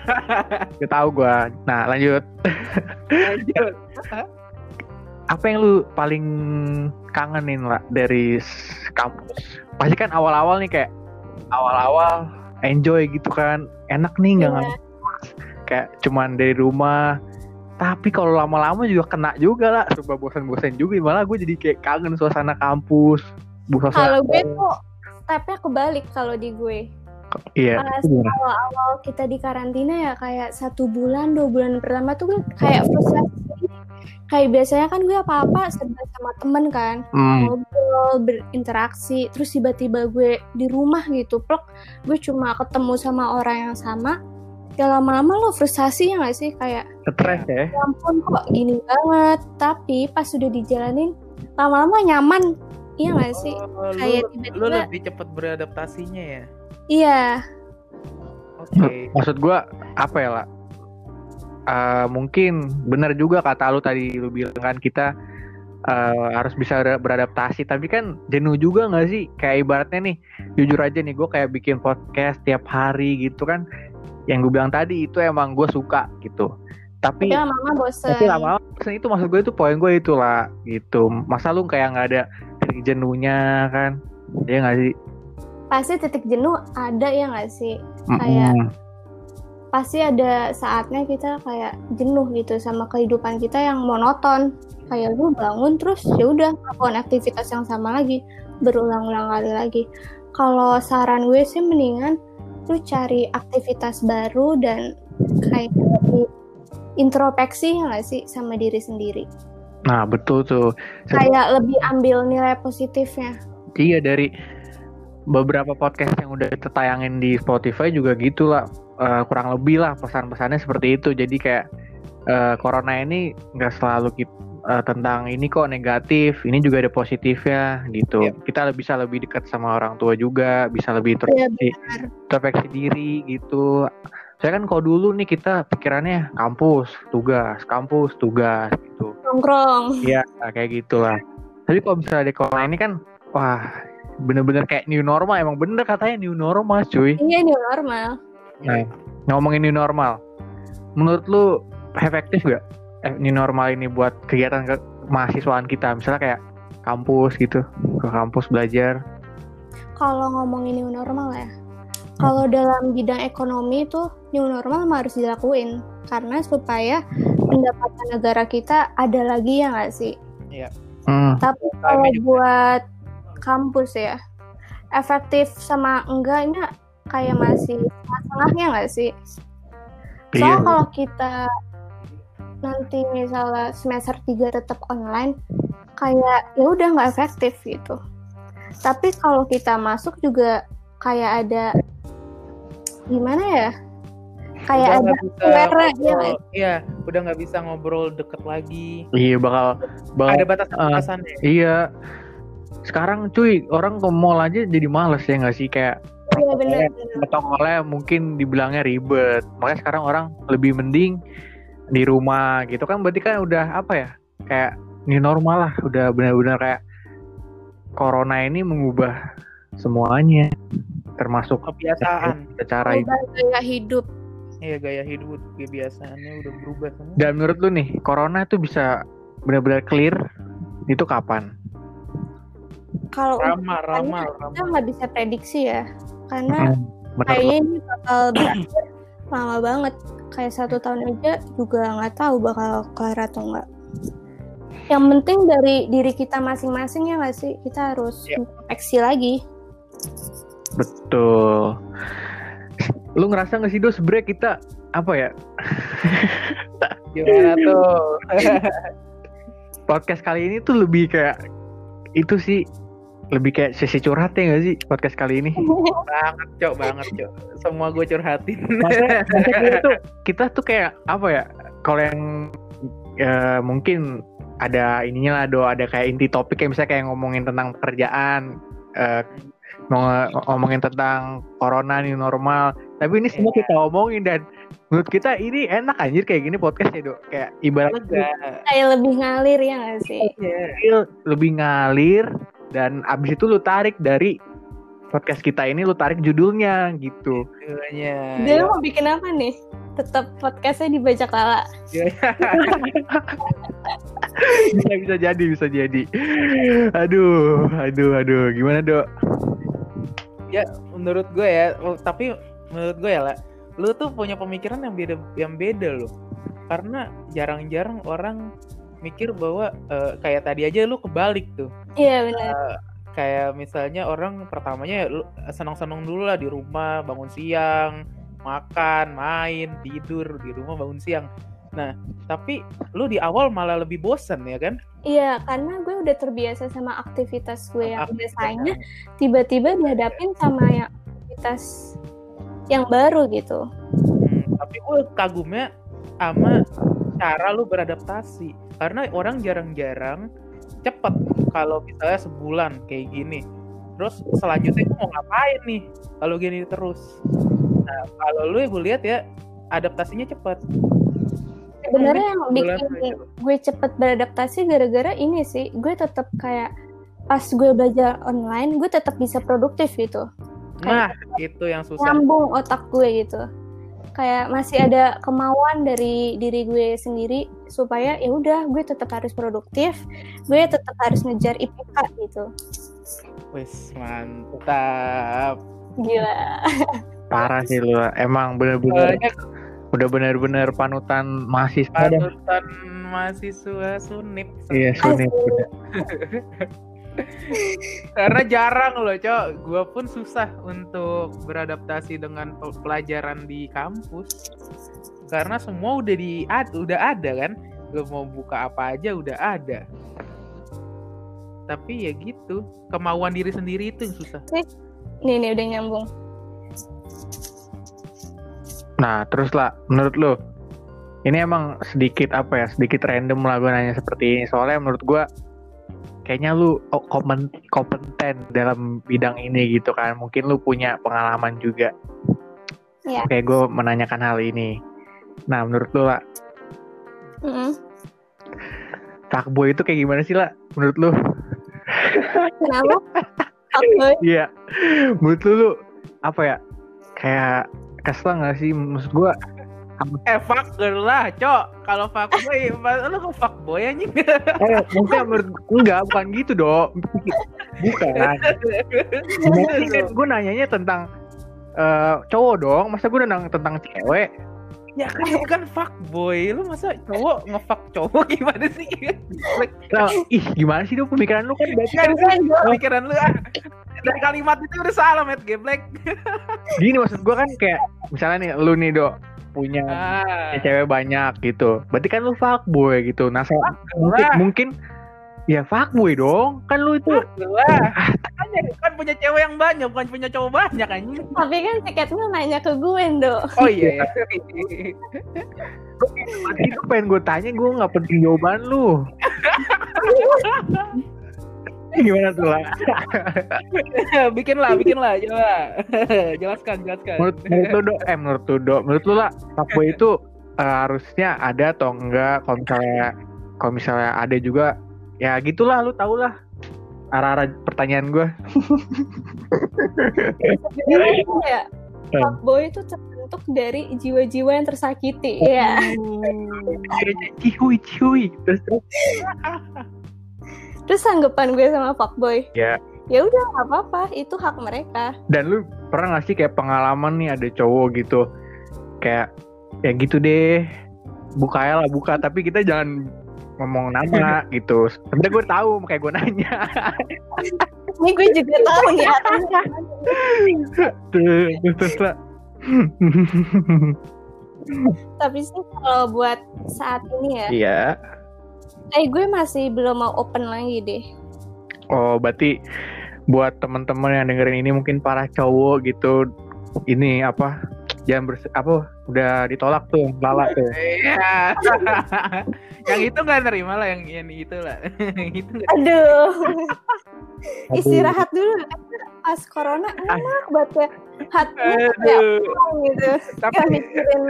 udah tahu gua. Nah lanjut, Lanjut. Apa yang lu paling kangenin lah dari kampus? Pasti kan awal-awal nih kayak awal-awal enjoy gitu kan, enak nih nggak kelas. kayak cuman dari rumah. Tapi kalau lama-lama juga kena juga lah, coba bosan-bosan juga. Malah gue jadi kayak kangen suasana kampus. Kalau gue tuh stepnya kebalik kalau di gue. Iya, gimana? awal-awal kita di karantina ya kayak satu bulan dua bulan pertama tuh gue kayak frustasi. Kayak biasanya kan gue apa-apa serba sama temen kan, Hmm, ngobrol, berinteraksi, terus tiba-tiba gue di rumah gitu, plok, gue cuma ketemu sama orang yang sama, ya lama-lama lo frustasi ya gak sih? Kayak stres ya. ya ampun kok gini banget? Tapi pas sudah dijalanin lama-lama nyaman. Iya gak sih? Oh, lu, kayak lu tiba-tiba lebih cepat beradaptasinya ya. iya. Oke. Maksud gua apa ya lah? Eh, mungkin benar juga kata lu tadi lu bilang kan kita eh, harus bisa ber- beradaptasi. Tapi kan jenuh juga nggak sih? Kayak ibaratnya nih jujur aja nih gue kayak bikin podcast tiap hari gitu kan. Yang gue bilang tadi itu emang gue suka gitu. Tapi tapi lama-lama bosen. tapi lama-lama bosen. Itu maksud gue itu poin gue itu lah gitu. Masa lu kayak nggak ada titik jenuhnya kan? Ya nggak sih? Pasti titik jenuh ada ya gak sih? Kayak- Mm-mm. Pasti ada saatnya kita kayak jenuh gitu sama kehidupan kita yang monoton. Kayak lu bangun terus ya udah melakukan aktivitas yang sama lagi berulang-ulang kali lagi. Kalau saran gue sih mendingan lu cari aktivitas baru dan kayak lebih introspeksi ya nggak sih sama diri sendiri? Nah betul tuh. Kayak lebih ambil nilai positifnya. Iya dari beberapa podcast yang udah tertayangin di Spotify juga gitulah Eh, kurang lebih lah pesan-pesannya seperti itu. Jadi kayak eh, corona ini nggak selalu kit- eh, tentang ini kok negatif, ini juga ada positifnya gitu. Iya. Kita lebih bisa lebih dekat sama orang tua juga, bisa lebih Iya, introspeksi, introspeksi diri gitu. Saya kan kalau dulu nih kita pikirannya kampus, tugas, kampus, tugas gitu. nongkrong Iya kayak gitulah. Tapi kalau misalnya di corona ini kan, wah bener-bener kayak new normal. Emang bener katanya new normal cuy. iya new normal Nah ngomongin new normal, menurut lu efektif gak eh, new normal ini buat kegiatan ke mahasiswaan kita? Misalnya kayak kampus gitu, ke kampus belajar. kalau ngomongin new normal ya kalau dalam bidang ekonomi itu new normal mah harus dilakuin. Karena supaya pendapatan negara kita ada lagi ya nggak sih? Hmm, tapi kalau buat kampus ya efektif sama enggaknya kayak masih setengahnya nggak sih soalnya iya. kalau kita nanti misalnya semester 3 tetap online kayak ya udah nggak efektif gitu tapi kalau kita masuk juga kayak ada gimana ya kayak Udah ada suara, iya? Iya, udah nggak bisa ngobrol deket lagi. Iya bakal, bakal Ada batasan-batasannya. iya. Sekarang cuy orang ke mall aja jadi males ya nggak sih kayak iya benar benar. protokolnya mungkin dibilangnya ribet. Makanya sekarang orang lebih mending di rumah gitu. Kan berarti kan udah apa ya kayak new normal lah. Udah benar-benar kayak corona ini mengubah semuanya. Termasuk kebiasaan. cara gaya hidup. Iya gaya hidup. Kebiasaannya udah berubah semua. dan menurut lu nih corona itu bisa benar-benar clear itu kapan? Kalau Ramal, ramal, kita ramal. nggak bisa prediksi ya, karena Bener kayaknya ini bakal berakhir lama banget. Kayak satu tahun aja juga nggak tahu bakal kelar atau enggak. Yang penting dari diri kita masing-masing ya nggak sih? Kita harus Ya. introspeksi lagi. betul lu ngerasa gak sih do sebenernya kita apa ya Gimana tuh? podcast kali ini tuh lebih kayak itu sih lebih kayak sesi curhat ya gak sih podcast kali ini banget, Cok, banget, Cok. Semua gue curhatin. Maksudnya kita tuh kita tuh kayak apa ya kalau yang ya, mungkin ada ininya lah do ada kayak inti topik kayak misalnya kayak ngomongin tentang pekerjaan mau ngomongin tentang corona new normal tapi ini semua Iya. kita omongin dan menurut kita ini enak anjir kayak gini podcast ya do kayak ibarat Lega. Kayak lebih ngalir ya nggak sih? Iya. lebih ngalir dan abis itu lu tarik dari podcast kita ini lu tarik judulnya gitu Judulnya. Dia mau bikin apa nih? Tetap podcastnya dibaca lala. bisa bisa jadi bisa jadi aduh aduh aduh gimana dok menurut gue ya oh, tapi menurut gue ya lah lu tuh punya pemikiran yang beda yang beda loh karena jarang-jarang orang mikir bahwa eh, kayak tadi aja lu kebalik tuh. Iya benar. kayak misalnya orang pertamanya ya lu senang-senang dulu lah di rumah bangun siang makan main tidur di rumah bangun siang. Nah tapi lu di awal malah lebih bosen ya kan? Iya, karena gue udah terbiasa sama aktivitas gue yang biasanya tiba-tiba dihadapin sama yang aktivitas yang baru gitu. Hmm, tapi gue kagumnya sama cara lu beradaptasi karena orang jarang-jarang cepet kalau misalnya sebulan kayak gini terus selanjutnya gue mau ngapain nih kalau gini terus nah kalau lu gue lihat ya adaptasinya cepet Sebenarnya yang bikin aja. gue cepet beradaptasi gara-gara ini sih, gue tetap kayak pas gue belajar online, gue tetap bisa produktif gitu. nah itu yang susah Nyambung otak gue gitu. Kayak masih ada kemauan dari diri gue sendiri supaya ya udah gue tetap harus produktif, gue tetap harus ngejar IPK gitu. wis mantap Gila. parah sih lu emang bener-bener udah bener-bener panutan mahasiswa panutan mahasiswa sunip iya sunit udah. karena jarang loh cok. Gue pun susah untuk beradaptasi dengan pe- pelajaran di kampus. Karena semua udah di udah ada kan? Lo mau buka apa aja udah ada. Tapi ya gitu kemauan diri sendiri itu yang susah. Nih nih udah nyambung. nah terus lah menurut lu ini emang sedikit apa ya sedikit random lah gue nanya seperti ini. Soalnya menurut gue kayaknya lu oh, kompeten dalam bidang ini gitu kan mungkin lu punya pengalaman juga Iya. oke gue menanyakan hal ini nah menurut lu lah Mm-mm. fuckboy itu kayak gimana sih lah menurut lu Kenapa? Fuckboy. Iya. Menurut lu, lu apa ya? Kayak kesel gak sih? Maksud gua eh fuck girl lah cok kalau fuckboy lu kok fuckboy anjing eh, maksudnya menurut enggak bukan gitu dong. Bukan. Kan gue nanyanya tentang eh, cowok dong. Masa gue nanya tentang cewek? ya kan lu kan fuckboy lu masa cowok ngefuck cowok gimana sih Nah, ih gimana sih dong pemikiran lu kan berarti Kan kan pikiran lu ah. Dari kalimat itu udah salah, Matt Geblek. gini maksud gua kan kayak misalnya nih lu nih dok punya Ah, cewek banyak gitu. Berarti kan lu fuckboy gitu. Nah, so- mungkin, mungkin ya fuckboy dong. Kan lu itu lah. Kan, kan punya cewek yang banyak, bukan punya cowok banyak anjing. Tapi kan si Catmill nanya ke gue, Ndo. Oh iya ya. Tadi tuh pengen gue tanya, gue nggak penting jawaban lu. Gimana tuh lah? bikin lah, bikin lah, coba. jelaskan, jelaskan. Menurut, menurut lu dok, eh menurut lu dok, menurut lu lah, fuckboy itu eh, harusnya ada atau enggak? Kalau misalnya kalau misalnya ada juga ya gitulah lu tau lah. Arah-arah pertanyaan gue ya? Fuckboy itu terbentuk dari jiwa-jiwa yang tersakiti ya. Cihui cihui. terus terus terus anggapan gue sama fuckboy. Ya. ya udah nggak apa-apa. Itu hak mereka. Dan lu pernah gak sih kayak pengalaman nih ada cowok gitu kayak ya gitu deh buka ya lah buka. Tapi kita jangan ngomong nama gitu. Sebenernya gue tahu makanya gue nanya. Ini gue juga tahu nih. Terus lah. tapi sih kalau buat saat ini ya iya eh gue masih belum mau open lagi deh oh berarti buat teman-teman yang dengerin ini mungkin para cowok gitu ini apa jangan bers apa udah ditolak tuh lala tuh Iya. yang itu nggak nerima lah, yang yang itu lah. Yang itu Aduh. istirahat dulu pas corona enak banget ya kayak Aduh. gitu Tapi gak mikirin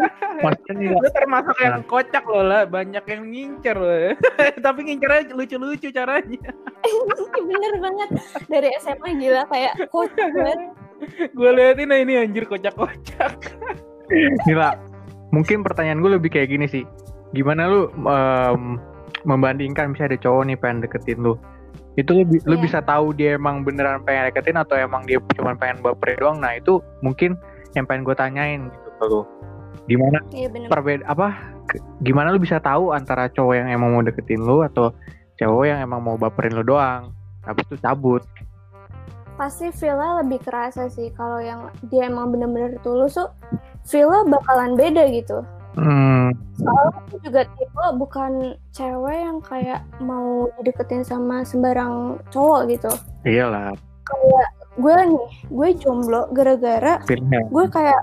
lu termasuk yang kocak loh lah, banyak yang ngincer loh. Tapi ngincernya lucu-lucu caranya. bener banget dari SMA gila kayak kocak banget Gue liatin nah ini anjir kocak-kocak. Gila, mungkin pertanyaan gue lebih kayak gini sih. Gimana lu em, membandingkan misalnya ada cowok nih pengen deketin lu. Itu lu, bi- lu Iya. bisa tahu dia emang beneran pengen deketin atau emang dia cuma pengen baper doang. Nah, itu mungkin yang pengen gue tanyain gitu ke lu. Gimana iya bener perbeda apa gimana lu bisa tahu antara cowok yang emang mau deketin lu atau cowok yang emang mau baperin lu doang. Habis itu cabut. pasti feelnya lebih kerasa sih kalau yang dia emang bener-bener tulus tuh feelnya bakalan beda gitu Hmm, soalnya aku juga tipe bukan cewek yang kayak mau dideketin sama sembarang cowok gitu. Iyalah. gue nih gue jomblo gara-gara gue kayak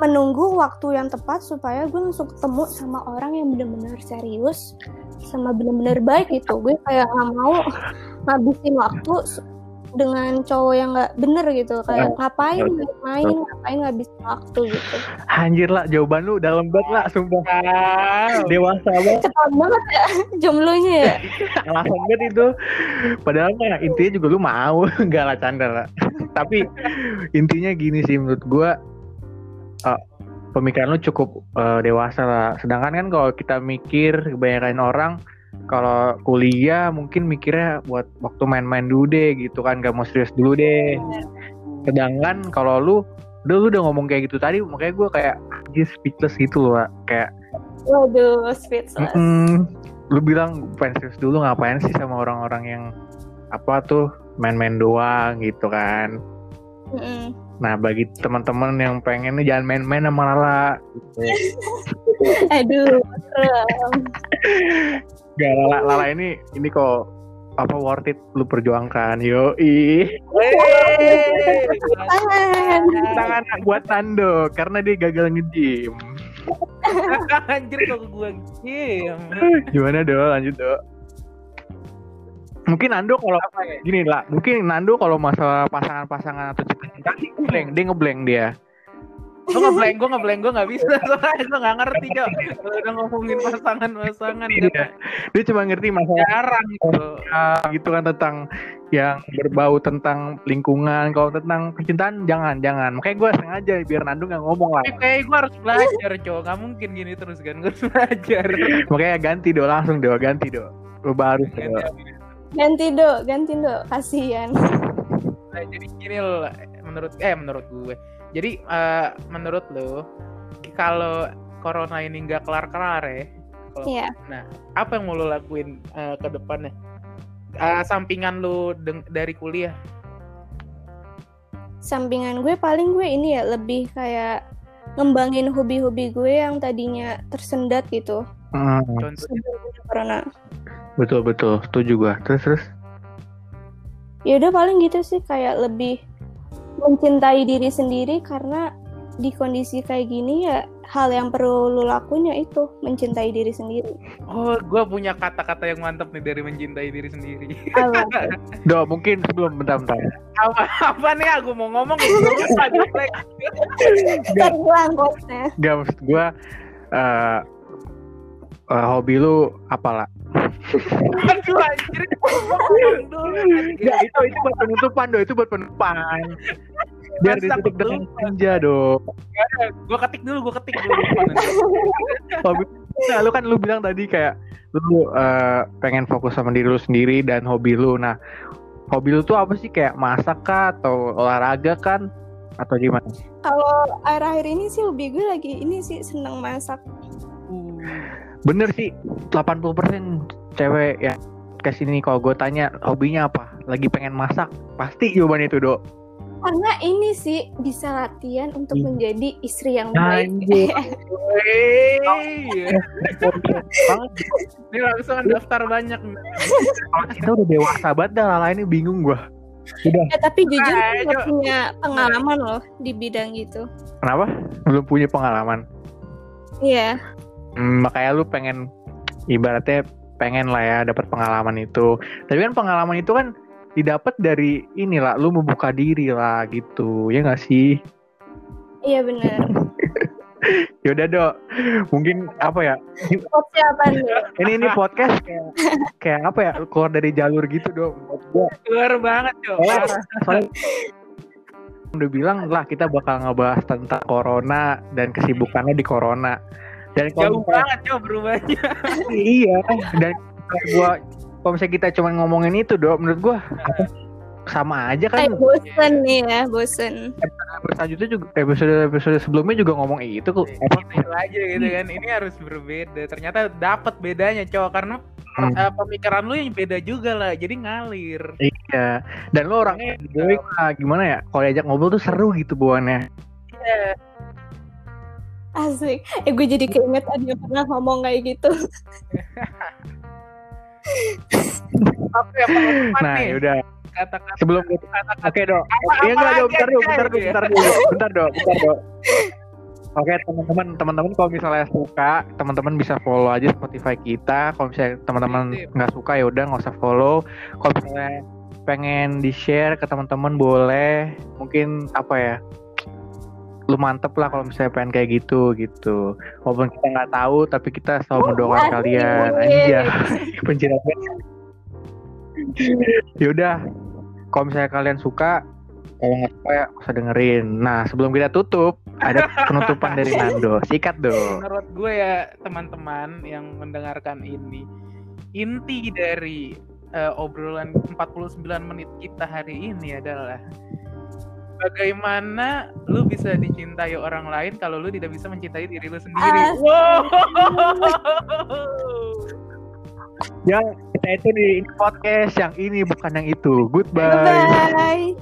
menunggu waktu yang tepat supaya gue langsung ketemu sama orang yang bener-bener serius sama bener-bener baik gitu. Gue kayak nggak mau ngabisin waktu dengan cowok yang nggak bener gitu kayak ngapain main? Ngapain ngabisin waktu? gitu. Anjir lah, jawaban lu dalam banget lah, sumpah. Dewasa banget. cepat banget ya jomblonya ya. Alasan banget itu. Padahal mah intinya juga lu mau enggak lah canda lah. Tapi intinya gini sih menurut gua eh, pemikiran lu cukup eh, dewasa lah. Sedangkan kan kalau kita mikir kebanyakan orang kalau kuliah mungkin mikirnya buat waktu main-main dulu deh gitu kan gak mau serius dulu deh sedangkan kalau lu udah lu udah ngomong kayak gitu tadi makanya gua kayak anjir speechless gitu loh kayak waduh speechless Mm-mm. lu bilang pengen serius dulu ngapain sih sama orang-orang yang apa tuh main-main doang gitu kan Mm-mm. nah bagi teman-teman yang pengen nih jangan main-main sama Lala gitu. aduh. Gak Lala, Lala ini ini kok apa worth it? Lu perjuangkan yoi Tangan. tangan buat Nando karena dia gagal nge-gym. Anjir kok gue game. gimana do? Lanjut do. Mungkin Nando kalau ya? gini lah mungkin Nando kalau masalah pasangan-pasangan atau cinta-cinta dia ngeblank dia ngeblank dia Gue ngeblank, gue ngeblank, gue gak bisa. Soalnya gue gak ngerti kok. Kalau udah ngomongin pasangan-pasangan. Iya. udah dia cuma ngerti masalah jarang gitu gitu kan tentang yang berbau tentang lingkungan. Kalau tentang percintaan jangan jangan. Makanya gue sengaja biar Nando nggak ngomong lah. Tapi kayak gue harus belajar cowok, gak mungkin gini terus kan, gue harus belajar. Makanya ganti do langsung do ganti do lu baru do. ganti do ganti do kasihan. Nah, jadi gini loh, menurut eh menurut gue. Jadi eh, menurut lo kalau corona ini nggak kelar-kelar ya, kalau Iya. nah apa yang mau lo lakuin eh, ke depannya? Eh, sampingan lo dari kuliah. sampingan gue paling gue ini ya lebih kayak ngembangin hobi-hobi gue yang tadinya tersendat gitu. Hmm, sebelum corona. Betul betul. Setuju gue terus terus? Ya udah paling gitu sih kayak lebih mencintai diri sendiri karena di kondisi kayak gini ya hal yang perlu lu lakuin ya itu mencintai diri sendiri Oh, gue punya kata-kata yang mantap nih dari mencintai diri sendiri. Apa? do mungkin sebelum bentar bentar apa apa nih aku mau ngomong gue lupa terulang quotes-nya Gak maksud gue eh, eh, hobi lu apalah? Aduh anjir. Ya itu itu buat penutupan do, itu buat penutupan. Biar Masa ditutup dengan senja do. Gue ketik dulu, gue ketik dulu. Hobi, nah, lu kan lu bilang tadi kayak lu eh, pengen fokus sama diri lu sendiri dan hobi lu. Nah, hobi lu tuh apa sih kayak masak kah atau olahraga kan atau gimana? Kalau akhir-akhir ini sih lebih gue lagi ini sih seneng masak. Bener sih, 80% cewek ya ke sini kalau gue tanya hobinya apa, lagi pengen masak, pasti jawaban itu do. Karena ini sih bisa latihan untuk Hmm. menjadi istri yang baik. Wey. banget. Ini langsung daftar banyak. Kalau kita udah dewasa banget dah, Lala ini bingung gua. Udah, Eh, tapi jujur gue nggak coba. punya pengalaman loh di bidang gitu. kenapa? Belum punya pengalaman. Iya. Hmm, makanya lu pengen ibaratnya pengen lah ya dapat pengalaman itu. Tapi kan pengalaman itu kan didapat dari inilah lu membuka diri lah gitu. Ya nggak sih? Iya benar. Yaudah dok, mungkin apa ya? Nih? Ini ini podcast kayak kayak apa ya? Keluar dari jalur gitu dok. Keluar banget, Cok. Oh, soalnya udah bilang lah kita bakal ngebahas tentang corona dan kesibukannya di corona. Dan Jauh kalau banget, Cok, berubahnya. iya dan gua kalau misalnya kita cuma ngomongin itu dok, menurut gua apa, sama aja kan Kayak bosen nih ya, bosen. selanjutnya juga episode episode sebelumnya juga ngomong itu kok apa Itu, aja gitu kan. Ini harus berbeda. Ternyata dapat bedanya, Cok, karena Hmm. eh, pemikiran lu yang beda juga lah. Jadi ngalir. iya dan lo orangnya gue gimana ya kalau diajak ngobrol tuh seru gitu bawaannya Iya. Asik. Eh gue jadi keinget ada yang pernah ngomong kayak gitu. Oke, penutupan nah nih. yaudah. Kata-kata sebelum kita kata-kata oke dok. Iya enggak dok. Lagi bentar yang dok bentar dok bentar dulu bentar dok. Bentar dok. Oke teman-teman. Teman-teman kalau misalnya suka teman-teman bisa follow aja Spotify kita. Kalau misalnya teman-teman nggak suka ya udah nggak usah follow. Kalau misalnya pengen di share ke teman-teman boleh. Mungkin apa ya lu mantep lah kalau misalnya pengen kayak gitu gitu. Walaupun kita nggak tahu tapi kita selalu mendoakan asik. kalian. aja penjelasan. Yaudah kalau misalnya kalian suka kalau nggak suka ya usah dengerin. Nah sebelum kita tutup ada penutupan dari Nando. Sikat dong. Menurut gue ya teman-teman yang mendengarkan ini inti dari eh, obrolan 49 menit kita hari ini adalah bagaimana lu bisa dicintai orang lain kalau lu tidak bisa mencintai diri lu sendiri. Asik. Wow. ya kita itu di ini podcast yang ini bukan yang itu goodbye Bye.